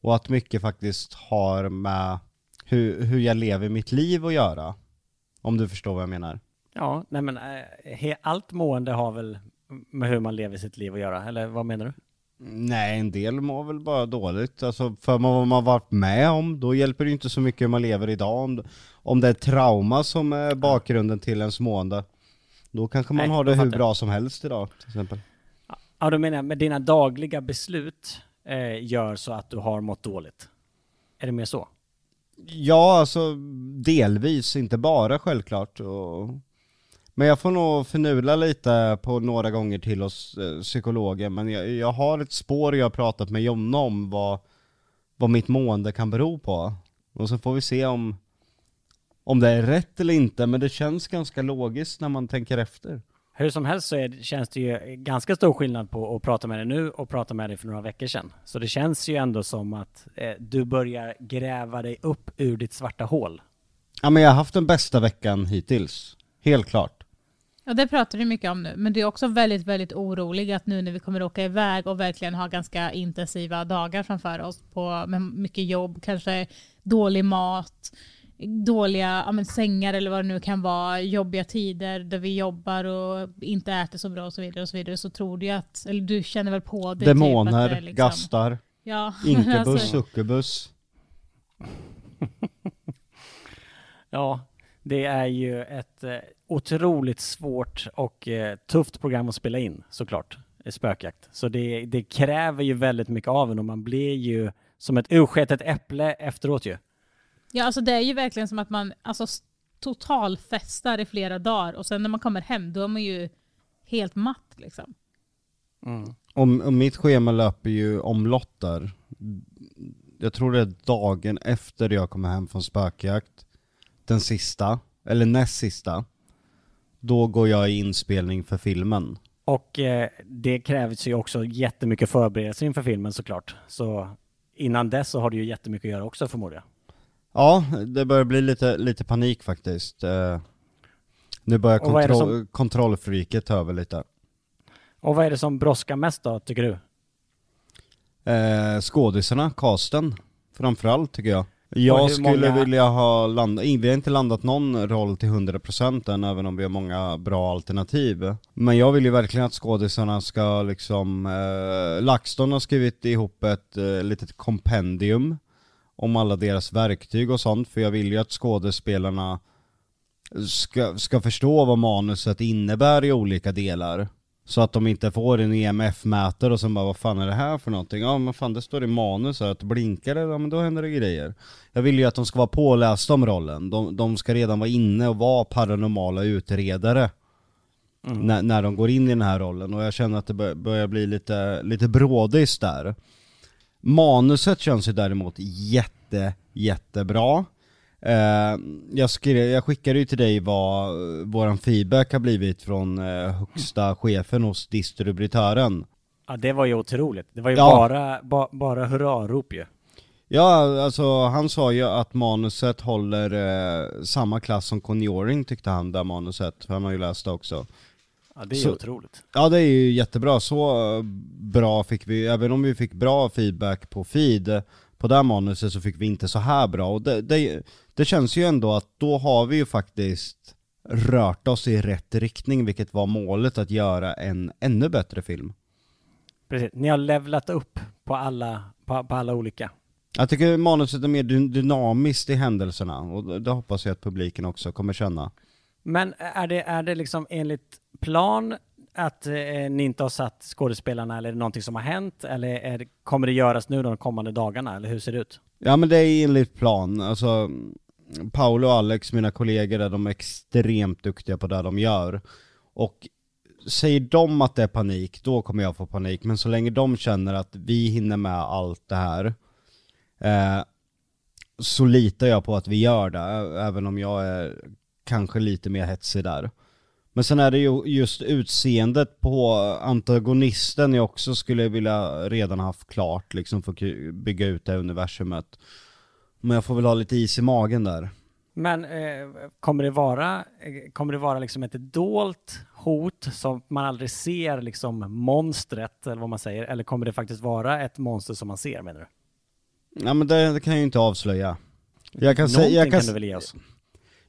Och att mycket faktiskt har med hur, hur jag lever mitt liv att göra. Om du förstår vad jag menar. Ja, nej men eh, allt mående har väl med hur man lever sitt liv att göra, eller vad menar du? Nej, en del mår väl bara dåligt. Alltså för vad man varit med om, då hjälper det ju inte så mycket hur man lever idag. Om, om det är trauma som är bakgrunden till ens mående, då kanske man Nej, har det hur bra som helst idag till exempel. Ja, då menar med dina dagliga beslut eh, gör så att du har mått dåligt. Är det mer så? Ja, alltså delvis, inte bara självklart. Och... Men jag får nog förnula lite på några gånger till hos eh, psykologen, men jag, jag har ett spår jag har pratat med Jonna om vad, vad mitt mående kan bero på. Och så får vi se om, om det är rätt eller inte, men det känns ganska logiskt när man tänker efter. Hur som helst så är, känns det ju ganska stor skillnad på att prata med dig nu och prata med dig för några veckor sedan. Så det känns ju ändå som att eh, du börjar gräva dig upp ur ditt svarta hål. Ja men jag har haft den bästa veckan hittills, helt klart. Ja, det pratar du mycket om nu. Men du är också väldigt, väldigt orolig att nu när vi kommer åka iväg och verkligen ha ganska intensiva dagar framför oss på, med mycket jobb, kanske dålig mat, dåliga ja, men, sängar eller vad det nu kan vara, jobbiga tider där vi jobbar och inte äter så bra och så vidare och så vidare så tror du att, eller du känner väl på det Demoner, typ att det liksom, gastar, Ja, inkubus, alltså, succubus. Ja, det är ju ett eh, otroligt svårt och eh, tufft program att spela in såklart, eh, spökjakt. Så det, det kräver ju väldigt mycket av en och man blir ju som ett ursketet äpple efteråt ju. ja, alltså det är ju verkligen som att man alltså, totalfestar i flera dagar och sen när man kommer hem då är man ju helt matt liksom. Om, om mitt schema löper ju omlott där. Jag tror det är dagen efter jag kommer hem från spökjakt. Den sista, eller näst sista. Då går jag i inspelning för filmen. Och eh, det krävs ju också jättemycket förberedelse inför filmen såklart. Så innan dess så har du ju jättemycket att göra också förmodligen. Ja, det börjar bli lite, lite panik faktiskt. Eh, nu börjar det kontroll, kontrollfreaket ta över lite. Och vad är det som brådskar mest då, tycker du? Eh, skådisarna, casten, framförallt tycker jag. Jag skulle många- vilja ha landat, vi har inte landat någon roll till 100% än, även om vi har många bra alternativ. Men jag vill ju verkligen att skådisarna ska liksom, eh, LaxTon har skrivit ihop ett eh, litet kompendium om alla deras verktyg och sånt, för jag vill ju att skådespelarna ska, ska förstå vad manuset innebär i olika delar. Så att de inte får en EMF-mätare och sen bara vad fan är det här för någonting? Ja men fan det står i manus här att blinkar det, ja men då händer det grejer. Jag vill ju att de ska vara pålästa om rollen. De, de ska redan vara inne och vara paranormala utredare. När, när de går in i den här rollen och jag känner att det bör, börjar bli lite, lite brådis där. Manuset känns ju däremot jätte, jättebra. Eh, jag, skrev, jag skickade ju till dig vad våran feedback har blivit från eh, högsta chefen hos distributören. Ja, det var ju otroligt. Det var ju Ja. bara, ba, bara hurrarop ju. Ja, alltså han sa ju att manuset håller eh, samma klass som Conjuring tyckte han, där manuset. För han har ju läst det också. Ja, det är ju Så- otroligt. Ja det är ju jättebra, så eh, bra fick vi, även om vi fick bra feedback på feed på det här manuset så fick vi inte så här bra och det, det, det känns ju ändå att då har vi ju faktiskt rört oss i rätt riktning vilket var målet att göra en ännu bättre film. Precis. Ni har levlat upp på alla, på, på alla olika. Jag tycker manuset är mer dy- dynamiskt i händelserna och det- hoppas jag att publiken också kommer känna. Men är det, är det liksom enligt plan att eh, ni inte har satt skådespelarna eller är det någonting som har hänt? Eller är kommer det göras nu de kommande dagarna? Eller hur ser det ut? Ja men det är enligt plan, alltså Paolo och Alex, mina kollegor där, de är extremt duktiga på det de gör. Och säger de att det är panik, då kommer jag få panik. Men så länge de känner att vi hinner med allt det här, eh, så litar jag på att vi gör det, även om jag är kanske lite mer hetsig där. Men sen är det ju just utseendet på antagonisten jag också skulle vilja redan haft klart, liksom för att bygga ut det universumet. Men jag får väl ha lite is i magen där. Men eh, kommer det vara, eh, kommer det vara liksom ett dolt hot som man aldrig ser liksom monstret eller vad man säger? Eller kommer det faktiskt vara ett monster som man ser menar du? Ja men det, det kan jag ju inte avslöja. Jag kan säga, Någonting jag kan, kan, du väl ge oss?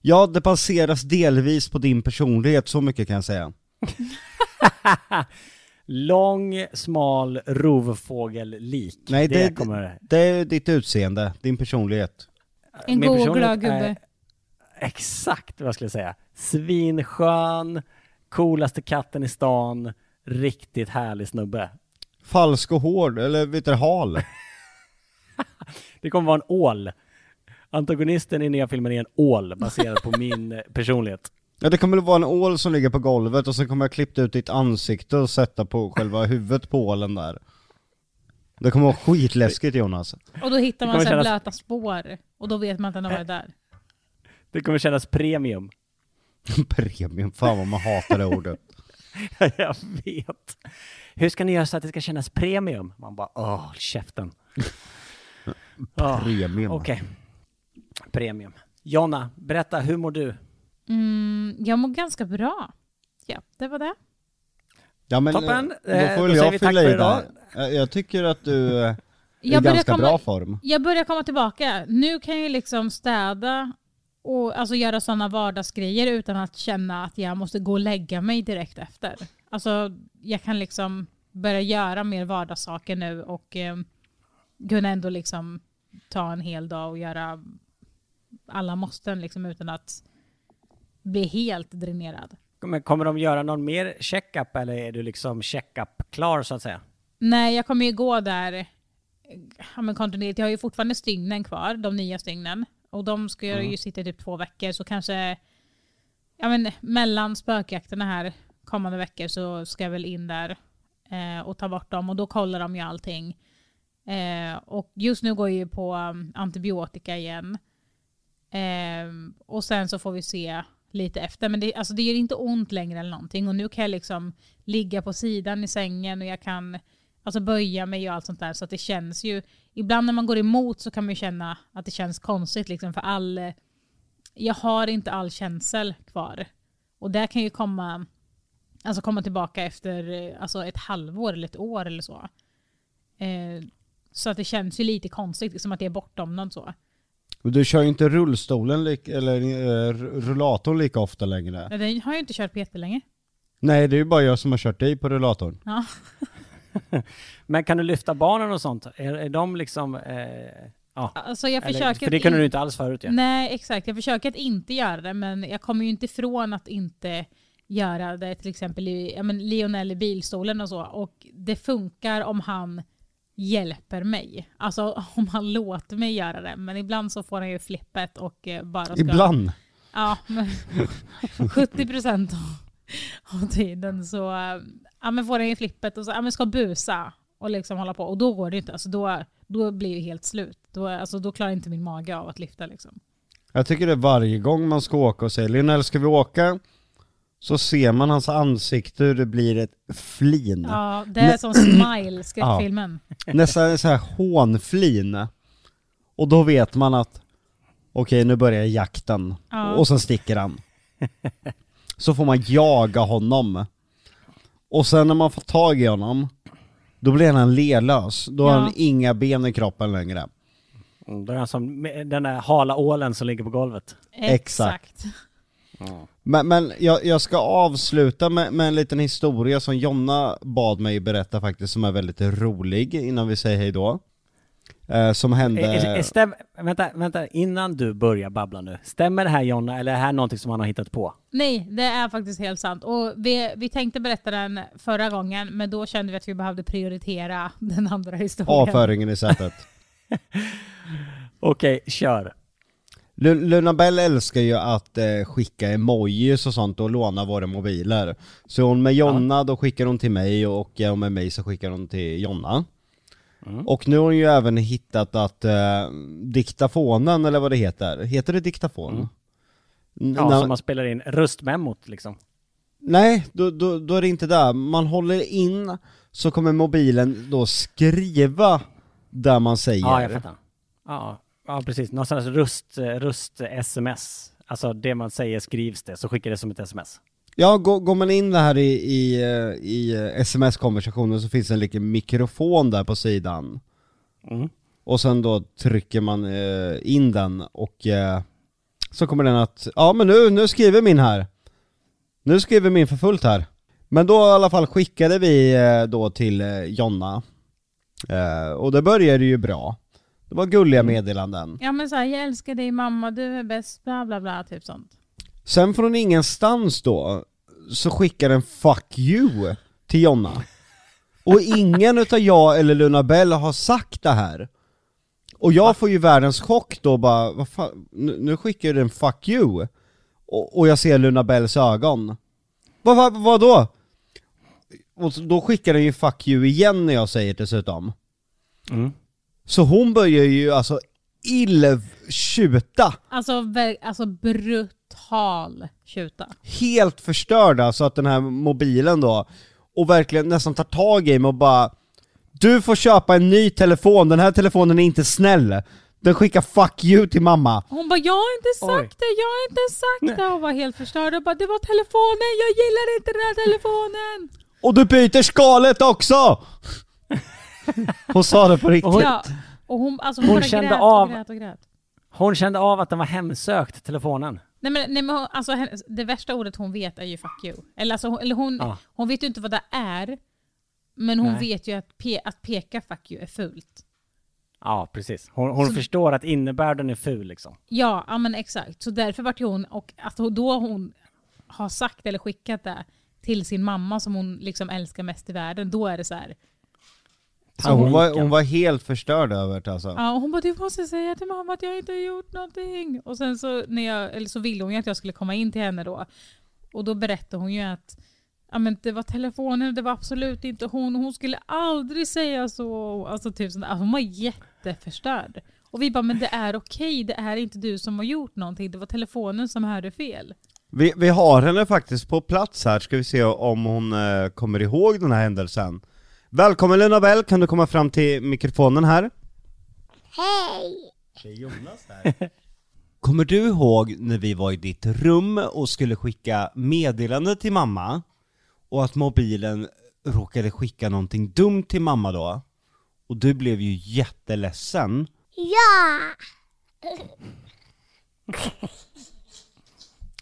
Ja, det baseras delvis på din personlighet, så mycket kan jag säga. Lång, smal, rovfågel-lik. Nej, det, det- kommer... Det är ditt utseende, din personlighet. En Min god och glad gubbe. Exakt vad jag skulle säga. Svinskön, coolaste katten i stan, riktigt härlig snubbe. Falsk och hård, eller vet du, hal. Det kommer vara en ål. Antagonisten i nya filmen är en ål baserad på min personlighet. Ja det kommer att vara en ål som ligger på golvet och sen kommer jag klippa ut ditt ansikte och sätta på själva huvudet på ålen där. Det kommer vara skitläskigt Jonas. Och då hittar man så kännas- blöta spår och då vet man att den har varit där. Det kommer kännas premium. Premium, fan vad man hatar det ordet. jag vet. Hur ska ni göra så att det ska kännas premium? Man bara, åh, käften. Premium. Okej. Premium. Jonna, berätta, hur mår du? Mm, jag mår ganska bra. ja, det var det. Ja men Toppen. eh, Eh, då får väl jag fylla i idag. där. Eh, Jag tycker att du är i ganska komma- bra form. Jag börjar komma tillbaka. Nu kan jag liksom städa och alltså göra sådana vardagsgrejer utan att känna att jag måste gå och lägga mig direkt efter. Alltså jag kan liksom börja göra mer vardagssaker nu och eh, kunna ändå liksom ta en hel dag och göra alla måsten liksom utan att bli helt dränerad. Men kommer de göra någon mer checkup eller är du liksom checkup klar så att säga? Nej, jag kommer ju gå där ja, men kontinuerligt. Jag har ju fortfarande stygnen kvar, de nya stygnen. Och de ska jag ju sitta i typ två veckor, så kanske ja, men, mellan spökjakterna här kommande veckor så ska jag väl in där eh, och ta bort dem och då kollar de ju allting. Eh, och just nu går jag ju på um, antibiotika igen. Eh, och sen så får vi se lite efter. Men det, alltså det gör inte ont längre eller någonting. Och nu kan jag liksom ligga på sidan i sängen och jag kan alltså böja mig och allt sånt där. Så att det känns ju, ibland när man går emot så kan man ju känna att det känns konstigt liksom för all, jag har inte all känsel kvar. Och det kan ju komma, alltså komma tillbaka efter alltså ett halvår eller ett år eller så. Eh, så att det känns ju lite konstigt, liksom att det är bortom något så. Du kör ju inte rullstolen eller eh, rullatorn lika ofta längre. Men Den har jag inte kört på jättelänge. Nej det är ju bara jag som har kört dig på rullatorn. Ja. Men kan du lyfta barnen och sånt? Är, är de liksom... Eh, ja. Alltså jag Eller, försöker för det kunde du inte alls förut ju. Nej, exakt. Jag försöker att inte göra det, men jag kommer ju inte ifrån att inte göra det, till exempel i, ja, men Lionel i bilstolen och så. Och det funkar om han hjälper mig. Alltså om han låter mig göra det. Men ibland så får han ju flippet och eh, bara ska... Ibland. Ja, men 70 procent av tiden så eh, ja, men får han ju flippet och så, ja, men ska busa och liksom hålla på. Och då går det inte. Alltså då, då blir det helt slut. Då, alltså, då klarar inte min mage av att lyfta liksom. Jag tycker det är varje gång man ska åka och säger Lionel ska vi åka? Så ser man hans ansikte hur det blir ett flin. Ja, det är som Smile, skräckfilmen. Nästan så här hånflin. Och då vet man att okej nu börjar jakten. Ja. Och sen sticker han. Så får man jaga honom. Och sen när man får tag i honom, då blir han lelös. Då har Ja. han inga ben i kroppen längre. Mm, Då är han som den där hala ålen som ligger på golvet. Exakt. Men, men jag, jag ska avsluta med, med en liten historia som Jonna bad mig berätta faktiskt, som är väldigt rolig innan vi säger hej då. Eh, som hände... Är, är, är stäm, vänta, vänta, innan du börjar babbla nu. Stämmer det här Jonna, eller är det här någonting som han har hittat på? Nej, det är faktiskt helt sant. Och vi, vi tänkte berätta den förra gången, men då kände vi att vi behövde prioritera den andra historien. Avföringen i sätet. Okej, kör. Lu- Luna Bell älskar ju att eh, skicka emojis och sånt och låna våra mobiler. Så hon med Jonna, då skickar hon till mig och eh, med mig så skickar hon till Jonna. Mm. Och nu har hon ju även hittat att eh, diktafonen, eller vad det heter, heter det diktafon? Mm. N- Ja, när- som man spelar in röstmemot liksom. Nej, då, då, då är det inte där. Man håller in, så kommer mobilen då skriva där man säger. Ja, jag fattar. Ja, ja precis. Någon slags röst, röst-sms. Alltså det man säger skrivs det, så skickar det som ett sms. Ja, går, går man in här i, i, i sms-konversationen så finns det en liten mikrofon där på sidan. Mm. Och sen då trycker man eh, in den och eh, så kommer den att, ja men nu, nu skriver min här. Nu skriver min för fullt här. Men då i alla fall skickade vi eh, då till Jonna. Och det började ju bra. Det var gulliga meddelanden. Ja men såhär, jag älskar dig mamma, du är bäst, bla bla bla, typ sånt. Sen från ingenstans då, så skickar den 'fuck you' till Jonna. Och ingen utav jag eller Luna Bell har sagt det här. Och jag får ju världens chock då bara, vad fan, nu, nu skickar den 'fuck you' och, och jag ser Luna Bells ögon. Vad, vad, vad då? Och då skickar den ju 'fuck you' igen när jag säger dessutom. Mm. Så hon börjar ju alltså illtjuta. Alltså, alltså brutal tjuta. helt förstörda så att den här mobilen då, och verkligen nästan tar tag i mig och bara Du får köpa en ny telefon, den här telefonen är inte snäll. Den skickar 'fuck you' till mamma. Hon bara jag har inte sagt Oj. det, jag har inte sagt det. Hon var helt förstörd och bara det var telefonen, jag gillar inte den här telefonen. Och du byter skalet också! Hon sa det på riktigt. Hon- Ja. Och hon, alltså hon, Hon bara kände grät av- och grät och grät. Hon kände av att den var hemsökt, telefonen. Nej men, nej, men hon, alltså, det värsta ordet hon vet är ju fuck you. Eller, alltså, hon, eller hon, Ja. hon vet ju inte vad det är, men hon Nej. vet ju att, pe, att peka fuck you är fult. Ja, precis. Hon, hon Så- förstår att innebörden är ful liksom. Ja, ja men exakt. Så därför vart hon, och att hon- då hon har sagt eller skickat det till sin mamma som hon liksom älskar mest i världen, då är det så här. Så hon, var, hon var helt förstörd över det alltså. Ja, och hon bara du måste säga till mamma att jag inte har gjort någonting. Och sen så, när jag, eller så ville hon ju att jag skulle komma in till henne då. Och då berättade hon ju att ja, men det var telefonen, det var absolut inte hon. Hon skulle aldrig säga så. Alltså, typ sånt. Alltså, hon var jätteförstörd. Och vi bara, men det är okej, det är inte du som har gjort någonting. Det var telefonen som hörde fel. Vi, vi har henne faktiskt på plats här, ska vi se om hon eh, kommer ihåg den här händelsen. Välkommen Luna Bell, kan du komma fram till mikrofonen här? Hej! Det är Jonas här. Kommer du ihåg när vi var i ditt rum och skulle skicka meddelande till mamma? Och att mobilen råkade skicka någonting dumt till mamma då? Och du blev ju jätteledsen. Ja!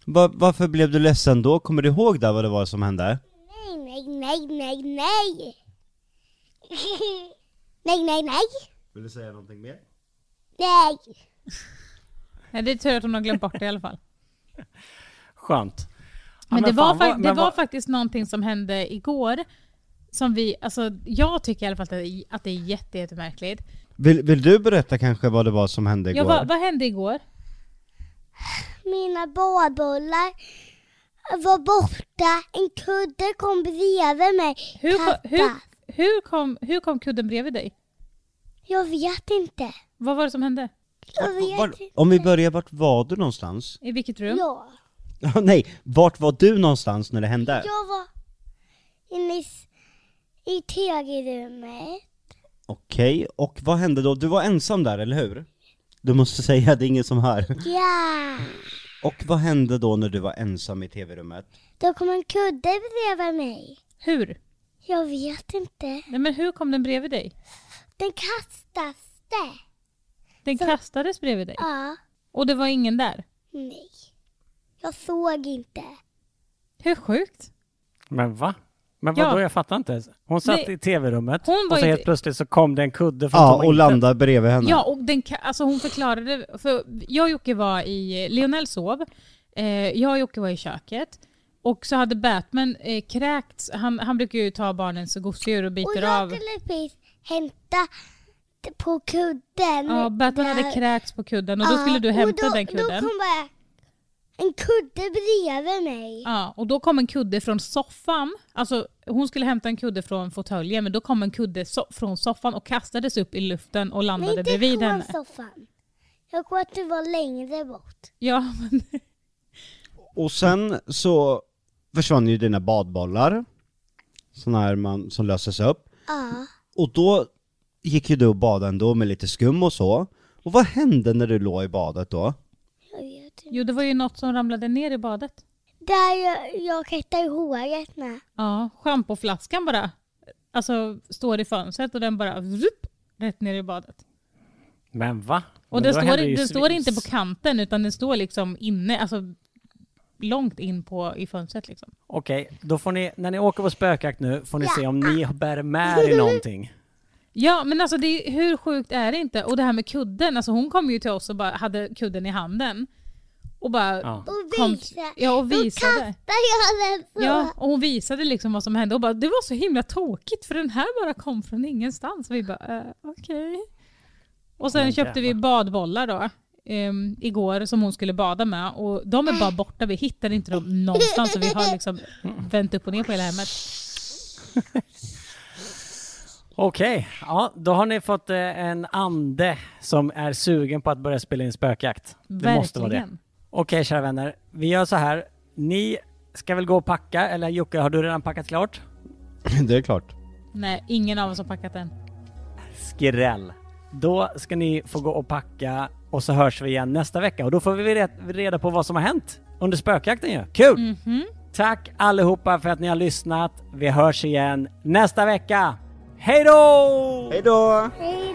Va, varför blev du ledsen då? Kommer du ihåg där vad det var som hände? Nej, nej, nej, nej, nej! nej, nej, nej! Vill du säga någonting mer? Nej! Nej, det är tur att hon har glömt bort det i alla fall. Skönt. Ja, Men, det, var, fan, fa- vad- det men var vad- faktiskt någonting som hände igår. Som vi, alltså jag tycker i alla fall att det är, att det är jätte, jättemärkligt. Vill, vill du berätta kanske vad det var som hände Ja, igår? vad, vad hände igår? Mina badbollar var borta. En kudde kom bredvid mig. Hur, hur. Hur, kom, hur kom kudden bredvid dig? Jag vet inte. Vad var det som hände? Jag vet Var, inte. om vi börjar, vart var du någonstans? I vilket rum? Ja. Nej, vart var du någonstans när det hände? Jag var inne i, s- i tegelrummet. Okej, och vad hände då? Du var ensam där, eller hur? Du måste säga, det är ingen som hör. Ja! Och vad hände då när du var ensam i tv-rummet? Då kom en kudde bredvid mig. Hur? Jag vet inte. Nej, men hur kom den bredvid dig? Den kastaste. Den Så- kastades bredvid dig? Ja. Och det var ingen där? Nej. Jag såg inte. Hur sjukt? Men va? Men Ja. vadå, jag fattar inte. Hon satt Nej. i tv-rummet Hon var och så helt plötsligt så kom det en kudde från Ja, och landade bredvid henne. Ja, och den, alltså hon förklarade, för jag och Jocke var i, Lionel sov, eh, jag och Jocke var i köket, och så hade Batman eh, kräkts, han, han brukar ju ta barnens gosedjur och Och biter jag av. skulle precis hämta på kudden. Ja, Batman hade där. kräkts på kudden och då Ja, skulle du och hämta då, den Då kudden. kom bara en kudde bredvid mig. Ja, och då kom en kudde från soffan. Alltså hon skulle hämta en kudde från fåtöljen men då kom en kudde so från soffan och kastades upp i luften och Nej, landade inte bredvid från henne. soffan. Jag tror att det var längre bort. Ja, men, Och sen så försvann ju dina badbollar, såna här man, som löses upp. Ja. Och då gick ju du och badade ändå med lite skum och så. Och vad hände när du låg i badet då? Jag vet inte. jo det var ju något som ramlade ner i badet. Där jag, jag rättar håret med. Ja, schampoflaskan bara alltså, står i fönstret och den bara vrup, rätt ner i badet. Men va? Och Men den, står, den står inte på kanten utan den står liksom inne, alltså långt in på, i fönstret liksom. Okej, då får ni, när ni åker på spökjakt nu, får ni Ja. se om ni bär med er någonting. Ja men alltså det, hur sjukt är det inte? Och det här med kudden, alltså hon kom ju till oss och bara hade kudden i handen. Och bara Ja. Och kom, visa. ja, och Då visade. kastar jag den så. Ja, och hon visade liksom vad som hände och bara det var så himla tokigt för den här bara kom från ingenstans. Och vi bara äh, okej. Och sen köpte vi badbollar då. Ehm, igår som hon skulle bada med och de är bara borta, vi hittade inte dem någonstans och vi har liksom vänt upp och ner på hela hemmet. Okej, ja då har ni fått eh, en ande som är sugen på att börja spela in spökjakt. Det måste vara det. Okej kära vänner, vi gör så här. Ni ska väl gå och packa, eller Jocke har du redan packat klart? Det är klart. Nej, ingen av oss har packat än. Skräll. Då ska ni få gå och packa och så hörs vi igen nästa vecka och då får vi red- reda på vad som har hänt under spökjakten ju. Kul! Mhm. Tack allihopa för att ni har lyssnat. Vi hörs igen nästa vecka. Hej då! Hej då! Hej